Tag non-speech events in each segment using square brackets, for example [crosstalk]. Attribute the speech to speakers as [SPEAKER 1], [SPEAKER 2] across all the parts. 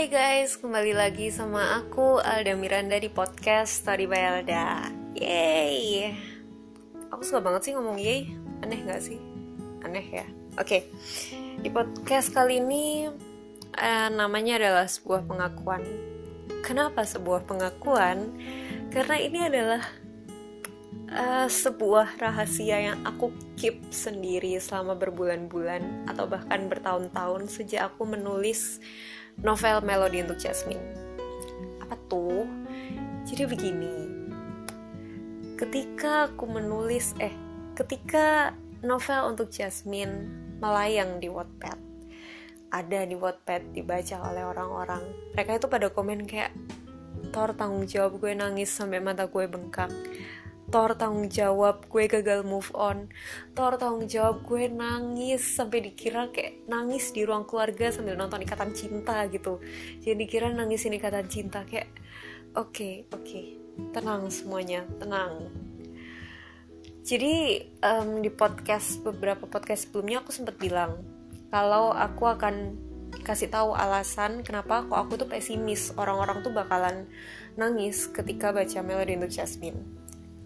[SPEAKER 1] Hai guys, kembali lagi sama aku Alda Miranda di podcast Story by Alda Yeay Aku suka banget sih ngomong yeay Aneh gak sih? Aneh ya? Oke Di podcast kali ini uh, Namanya adalah sebuah pengakuan Kenapa sebuah pengakuan? Karena ini adalah uh, Sebuah rahasia yang aku keep sendiri selama berbulan-bulan Atau bahkan bertahun-tahun Sejak aku menulis novel Melody untuk Jasmine. Apa tuh? Jadi begini. Ketika aku menulis eh ketika novel untuk Jasmine melayang di Wattpad. Ada di Wattpad dibaca oleh orang-orang. Mereka itu pada komen kayak Tor tanggung jawab gue nangis sampai mata gue bengkak Thor tanggung jawab gue gagal move on. Thor tanggung jawab gue nangis sampai dikira kayak nangis di ruang keluarga sambil nonton ikatan cinta gitu. Jadi dikira nangis ini ikatan cinta kayak oke okay, oke okay, tenang semuanya tenang. Jadi um, di podcast beberapa podcast sebelumnya aku sempat bilang kalau aku akan kasih tahu alasan kenapa kok aku tuh pesimis orang-orang tuh bakalan nangis ketika baca Melody untuk Jasmine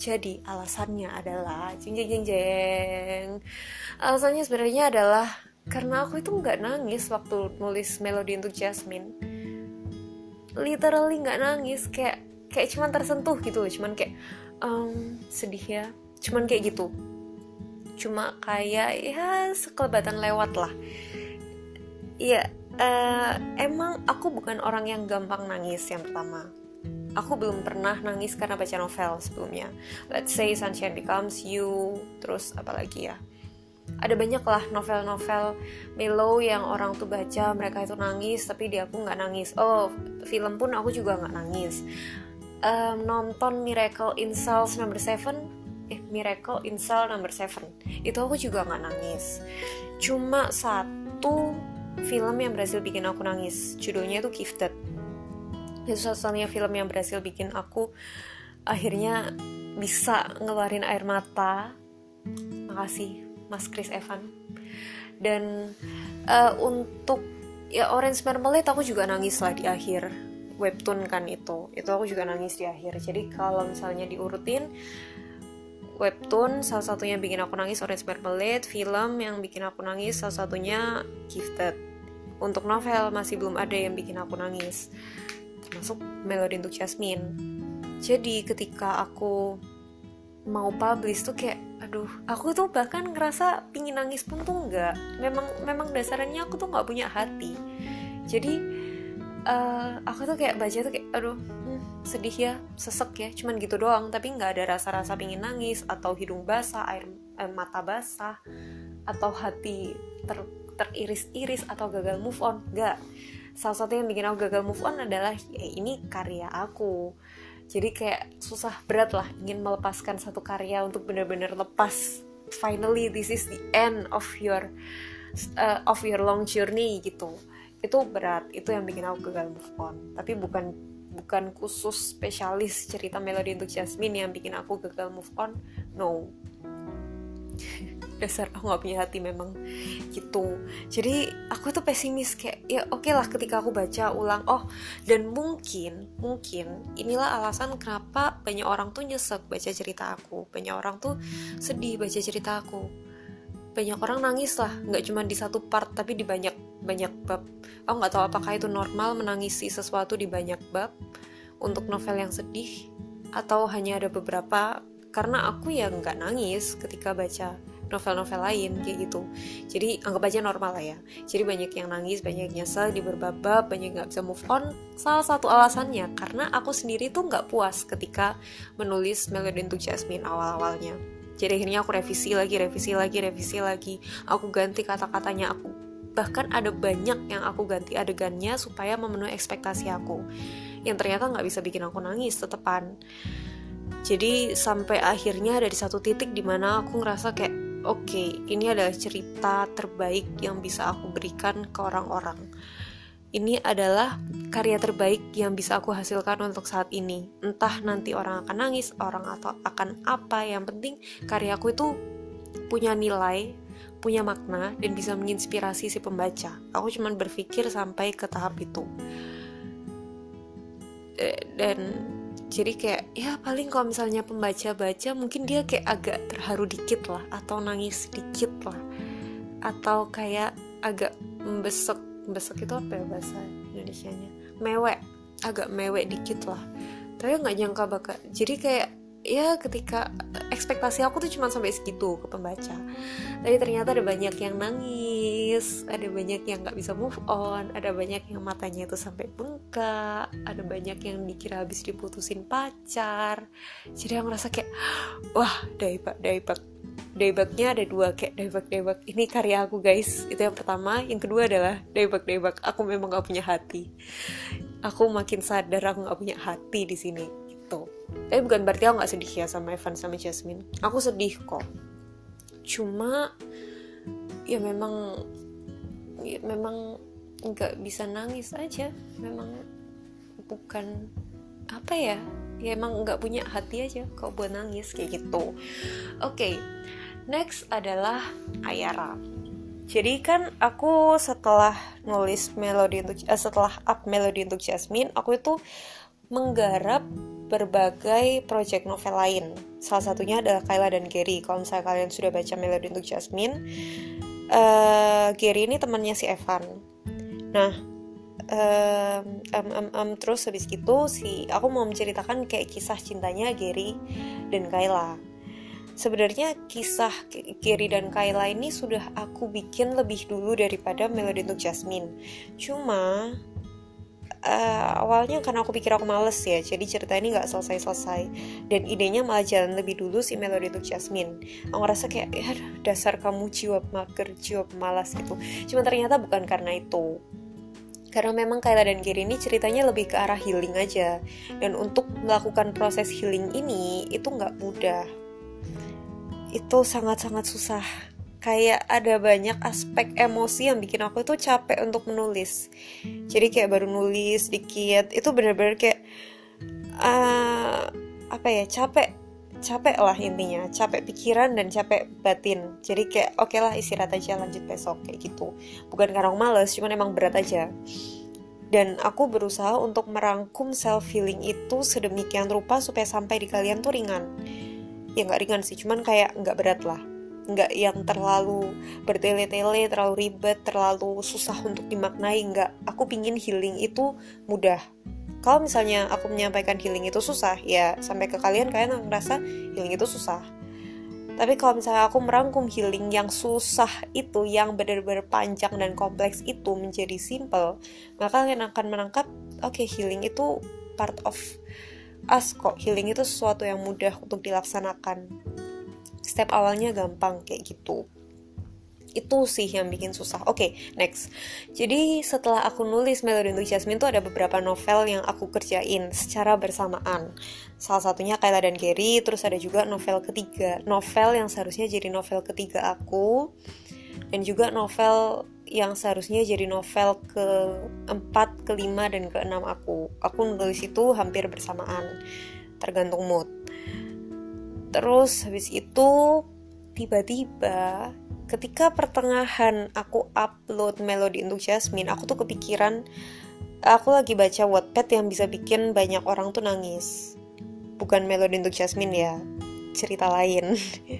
[SPEAKER 1] jadi alasannya adalah jeng jeng jeng jeng. Alasannya sebenarnya adalah karena aku itu nggak nangis waktu nulis melodi untuk Jasmine. Literally nggak nangis kayak kayak cuman tersentuh gitu cuman kayak um, sedih ya, cuman kayak gitu. Cuma kayak ya sekelebatan lewat lah. Iya, uh, emang aku bukan orang yang gampang nangis yang pertama aku belum pernah nangis karena baca novel sebelumnya. Let's say Sunshine Becomes You, terus apalagi ya. Ada banyak lah novel-novel mellow yang orang tuh baca mereka itu nangis tapi di aku nggak nangis. Oh, film pun aku juga nggak nangis. Um, nonton Miracle in Cells Number 7 eh Miracle in Cell Number 7 itu aku juga nggak nangis. Cuma satu film yang berhasil bikin aku nangis. Judulnya itu Gifted itu satu-satunya film yang berhasil bikin aku akhirnya bisa ngeluarin air mata. Makasih Mas Chris Evan. Dan uh, untuk ya Orange Marmalade aku juga nangis lah di akhir webtoon kan itu. Itu aku juga nangis di akhir. Jadi kalau misalnya diurutin webtoon salah satunya bikin aku nangis Orange Marmalade film yang bikin aku nangis salah satunya Gifted. Untuk novel masih belum ada yang bikin aku nangis termasuk melodi untuk Jasmine. Jadi ketika aku mau publish tuh kayak aduh aku tuh bahkan ngerasa pingin nangis pun tuh enggak. Memang memang dasarnya aku tuh nggak punya hati. Jadi uh, aku tuh kayak baca tuh kayak aduh hmm, sedih ya sesek ya cuman gitu doang. Tapi nggak ada rasa-rasa pingin nangis atau hidung basah air eh, mata basah atau hati ter teriris-iris atau gagal move on enggak salah satu yang bikin aku gagal move on adalah ya ini karya aku. Jadi kayak susah berat lah ingin melepaskan satu karya untuk benar-benar lepas finally this is the end of your uh, of your long journey gitu. Itu berat itu yang bikin aku gagal move on. Tapi bukan bukan khusus spesialis cerita melodi untuk Jasmine yang bikin aku gagal move on. No dasar aku nggak punya hati memang gitu. Jadi aku tuh pesimis kayak ya oke okay lah ketika aku baca ulang oh dan mungkin mungkin inilah alasan kenapa banyak orang tuh nyesek baca cerita aku. Banyak orang tuh sedih baca cerita aku. Banyak orang nangis lah nggak cuma di satu part tapi di banyak banyak bab. Aku nggak tahu apakah itu normal menangisi sesuatu di banyak bab untuk novel yang sedih atau hanya ada beberapa. Karena aku ya nggak nangis ketika baca novel-novel lain kayak gitu. Jadi anggap aja normal lah ya. Jadi banyak yang nangis banyak yang nyesel di berbab banyak nggak bisa move on. Salah satu alasannya karena aku sendiri tuh nggak puas ketika menulis Melody untuk Jasmine awal-awalnya. Jadi akhirnya aku revisi lagi revisi lagi revisi lagi. Aku ganti kata-katanya aku. Bahkan ada banyak yang aku ganti adegannya supaya memenuhi ekspektasi aku. Yang ternyata nggak bisa bikin aku nangis tetepan. Jadi sampai akhirnya dari satu titik di mana aku ngerasa kayak oke okay, ini adalah cerita terbaik yang bisa aku berikan ke orang-orang. Ini adalah karya terbaik yang bisa aku hasilkan untuk saat ini. Entah nanti orang akan nangis orang atau akan apa yang penting karyaku itu punya nilai punya makna dan bisa menginspirasi si pembaca. Aku cuma berpikir sampai ke tahap itu. Dan jadi kayak ya paling kalau misalnya pembaca baca mungkin dia kayak agak terharu dikit lah atau nangis sedikit lah. Atau kayak agak membesek membesek itu apa ya bahasa Indonesia nya mewek agak mewek dikit lah. Tapi nggak nyangka bakal jadi kayak ya ketika ekspektasi aku tuh cuma sampai segitu ke pembaca. Tapi ternyata ada banyak yang nangis ada banyak yang nggak bisa move on ada banyak yang matanya itu sampai bengkak ada banyak yang dikira habis diputusin pacar. Jadi aku ngerasa kayak wah daibak daibak daibaknya ada dua kayak daibak daibak ini karya aku guys. Itu yang pertama. Yang kedua adalah daibak daibak aku memang gak punya hati. Aku makin sadar aku gak punya hati di sini tapi bukan berarti aku nggak sedih ya sama Evan sama Jasmine. Aku sedih kok. Cuma ya memang ya memang nggak bisa nangis aja. Memang bukan apa ya? Ya emang nggak punya hati aja kok buat nangis kayak gitu. Oke okay. next adalah Ayara. Jadi kan aku setelah nulis melodi untuk uh, setelah up melodi untuk Jasmine aku itu menggarap berbagai project novel lain. Salah satunya adalah Kayla dan Gary. Kalau misalnya kalian sudah baca Melody untuk Jasmine, uh, Gary ini temannya si Evan. Nah, um, um, um, terus habis itu si aku mau menceritakan kayak kisah cintanya Gary dan Kayla. Sebenarnya kisah Gary dan Kayla ini sudah aku bikin lebih dulu daripada Melody untuk Jasmine. Cuma uh, awalnya karena aku pikir aku males ya jadi cerita ini nggak selesai-selesai. Dan idenya malah jalan lebih dulu si Melody untuk Jasmine. Aku ngerasa kayak ya dasar kamu jiwa mager jiwa pemalas gitu. Cuma ternyata bukan karena itu. Karena memang Kayla dan Gary ini ceritanya lebih ke arah healing aja. Dan untuk melakukan proses healing ini itu nggak mudah. Itu sangat-sangat susah kayak ada banyak aspek emosi yang bikin aku itu capek untuk menulis. Jadi kayak baru nulis dikit itu bener-bener kayak uh, apa ya capek capek lah intinya. Capek pikiran dan capek batin. Jadi kayak oke okay lah istirahat aja lanjut besok kayak gitu. Bukan karena aku males cuman emang berat aja. Dan aku berusaha untuk merangkum self healing itu sedemikian rupa supaya sampai di kalian tuh ringan. Ya nggak ringan sih cuman kayak nggak berat lah nggak yang terlalu bertele-tele terlalu ribet terlalu susah untuk dimaknai nggak. Aku pingin healing itu mudah. Kalau misalnya aku menyampaikan healing itu susah ya sampai ke kalian kalian ngerasa healing itu susah. Tapi kalau misalnya aku merangkum healing yang susah itu yang benar-benar panjang dan kompleks itu menjadi simple maka kalian akan menangkap oke okay, healing itu part of us kok. Healing itu sesuatu yang mudah untuk dilaksanakan step awalnya gampang kayak gitu itu sih yang bikin susah. Oke, okay, next. Jadi setelah aku nulis Melody untuk Jasmine tuh ada beberapa novel yang aku kerjain secara bersamaan. Salah satunya Kayla dan Gary, terus ada juga novel ketiga, novel yang seharusnya jadi novel ketiga aku, dan juga novel yang seharusnya jadi novel keempat, kelima, dan keenam aku. Aku nulis itu hampir bersamaan, tergantung mood. Terus habis itu tiba-tiba ketika pertengahan aku upload melodi untuk Jasmine, aku tuh kepikiran aku lagi baca Wattpad yang bisa bikin banyak orang tuh nangis. Bukan melodi untuk Jasmine ya, cerita lain.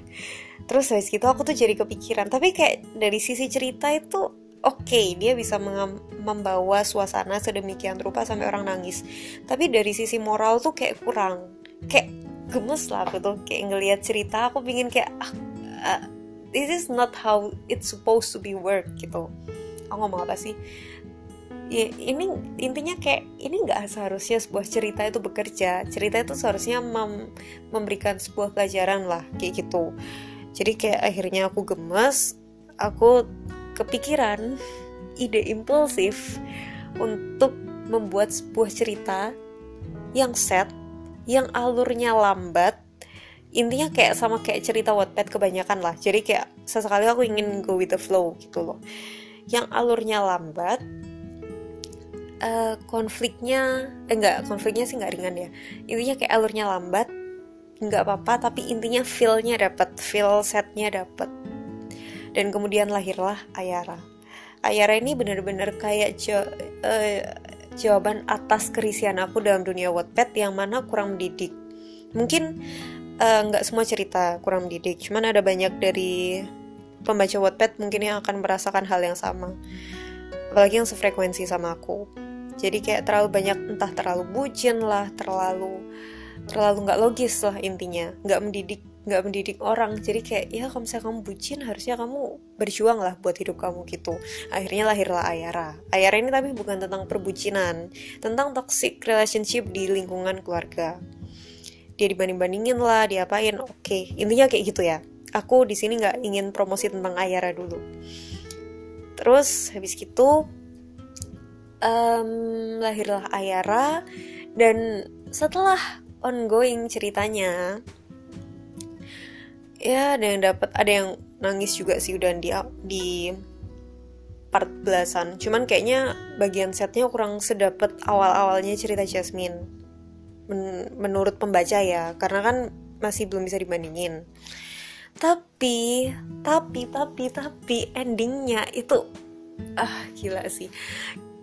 [SPEAKER 1] [laughs] Terus habis itu aku tuh jadi kepikiran, tapi kayak dari sisi cerita itu oke okay, dia bisa membawa suasana sedemikian rupa sampai orang nangis. Tapi dari sisi moral tuh kayak kurang. Kayak gemes lah aku tuh kayak ngelihat cerita aku pingin kayak ah, uh, this is not how it's supposed to be work gitu. Aku ngomong apa sih. Ya ini intinya kayak ini nggak seharusnya sebuah cerita itu bekerja. Cerita itu seharusnya mem memberikan sebuah pelajaran lah kayak gitu. Jadi kayak akhirnya aku gemes aku kepikiran ide impulsif untuk membuat sebuah cerita yang set yang alurnya lambat intinya kayak sama kayak cerita Wattpad kebanyakan lah. Jadi kayak sesekali aku ingin go with the flow gitu loh. Yang alurnya lambat uh, konfliknya eh, enggak konfliknya sih nggak ringan ya. Intinya kayak alurnya lambat nggak apa-apa tapi intinya feelnya dapat feel setnya dapat dan kemudian lahirlah Ayara. Ayara ini bener-bener kayak jo, uh, jawaban atas kerisian aku dalam dunia Wattpad yang mana kurang mendidik. Mungkin eh, nggak uh, semua cerita kurang mendidik, cuman ada banyak dari pembaca Wattpad mungkin yang akan merasakan hal yang sama. Apalagi yang sefrekuensi sama aku. Jadi kayak terlalu banyak entah terlalu bucin lah, terlalu terlalu nggak logis lah intinya, nggak mendidik nggak mendidik orang. Jadi kayak ya kalau misalnya kamu bucin harusnya kamu berjuang lah buat hidup kamu gitu. Akhirnya lahirlah Ayara. Ayara ini tapi bukan tentang perbucinan tentang toxic relationship di lingkungan keluarga. Dia dibanding-bandingin lah diapain. Oke okay. intinya kayak gitu ya. Aku di sini nggak ingin promosi tentang Ayara dulu. Terus habis gitu um, lahirlah Ayara. Dan setelah ongoing ceritanya ya ada yang dapat ada yang nangis juga sih udah di di part belasan. Cuman kayaknya bagian setnya kurang sedapet awal-awalnya cerita Jasmine. Men menurut pembaca ya karena kan masih belum bisa dibandingin. Tapi tapi tapi tapi endingnya itu ah gila sih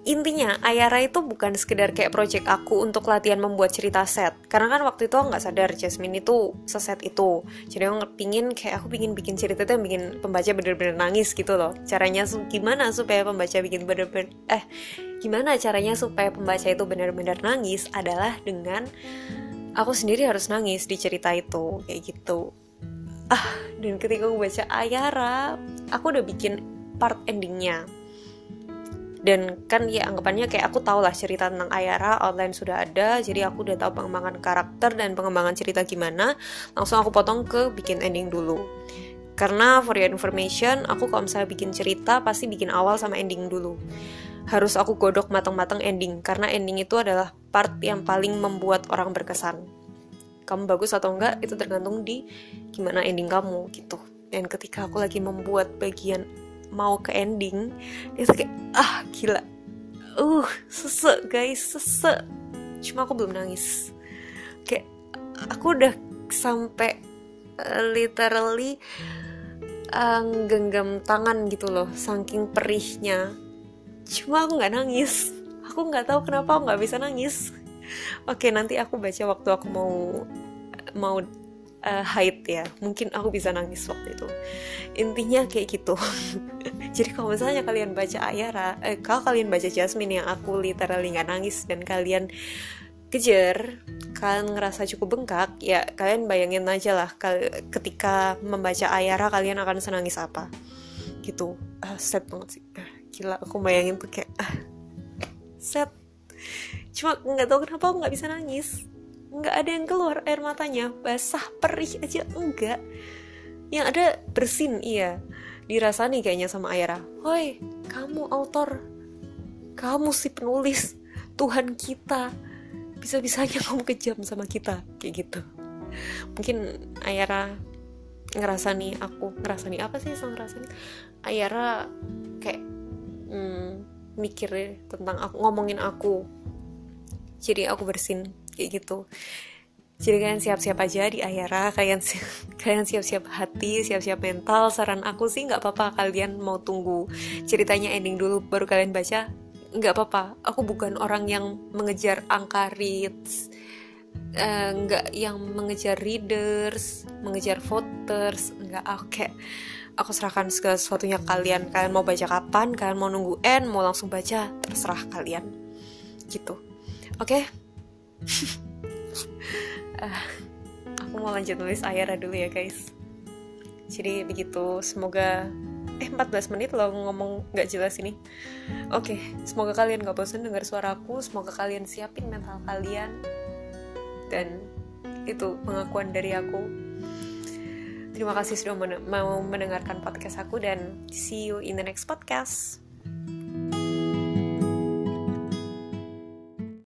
[SPEAKER 1] intinya Ayara itu bukan sekedar kayak project aku untuk latihan membuat cerita set. Karena kan waktu itu aku nggak sadar Jasmine itu seset itu. Jadi aku pingin kayak aku pingin bikin cerita itu yang bikin pembaca bener-bener nangis gitu loh. Caranya gimana supaya pembaca bikin bener-bener eh gimana caranya supaya pembaca itu bener-bener nangis adalah dengan aku sendiri harus nangis di cerita itu kayak gitu. Ah dan ketika aku baca Ayara aku udah bikin part endingnya dan kan ya anggapannya kayak aku tau lah cerita tentang Ayara outline sudah ada jadi aku udah tahu pengembangan karakter dan pengembangan cerita gimana langsung aku potong ke bikin ending dulu. Karena for your information aku kalau misalnya bikin cerita pasti bikin awal sama ending dulu. Harus aku godok matang-matang ending karena ending itu adalah part yang paling membuat orang berkesan. Kamu bagus atau enggak itu tergantung di gimana ending kamu gitu. Dan ketika aku lagi membuat bagian mau ke ending itu kayak ah gila. Uh sesek guys sesek cuma aku belum nangis. Kayak aku udah sampai uh, literally uh, genggam tangan gitu loh saking perihnya. Cuma aku nggak nangis. Aku nggak tahu kenapa aku nggak bisa nangis. Oke nanti aku baca waktu aku mau mau uh, haid ya. Mungkin aku bisa nangis waktu itu. Intinya kayak gitu. [laughs] Jadi kalau misalnya kalian baca Ayara eh, kalau kalian baca Jasmine yang aku literally nggak nangis dan kalian kejar kalian ngerasa cukup bengkak ya kalian bayangin aja lah ketika membaca Ayara kalian akan senangis apa. Gitu. Uh, sad banget sih. Uh, gila aku bayangin tuh kayak uh, sad. Cuma nggak tahu kenapa aku nggak bisa nangis nggak ada yang keluar air matanya. Basah perih aja. Enggak yang ada bersin iya. Dirasani kayaknya sama Ayara Hoi kamu autor. Kamu si penulis. Tuhan kita. Bisa-bisanya kamu kejam sama kita. Kayak gitu. Mungkin Ayara ngerasa nih aku. Ngerasa nih apa sih sang ngerasa nih Ayara kayak hmm, mikir tentang aku ngomongin aku. Jadi aku bersin kayak gitu. Jadi kalian siap-siap aja di Ayara kalian [laughs] kalian siap-siap hati siap-siap mental saran aku sih nggak apa-apa kalian mau tunggu ceritanya ending dulu baru kalian baca nggak apa-apa. Aku bukan orang yang mengejar angka reads uh, nggak yang mengejar readers mengejar voters nggak. Oke aku serahkan segala sesuatunya kalian. Kalian mau baca kapan kalian mau nunggu end mau langsung baca terserah kalian. Gitu. Oke? okay? Uh, [laughs] aku mau lanjut nulis Ayara dulu ya guys. Jadi begitu semoga eh 14 menit loh ngomong nggak jelas ini. Oke okay, semoga kalian gak bosan dengar suaraku semoga kalian siapin mental kalian dan itu pengakuan dari aku. Terima kasih sudah men mau mendengarkan podcast aku dan see you in the next podcast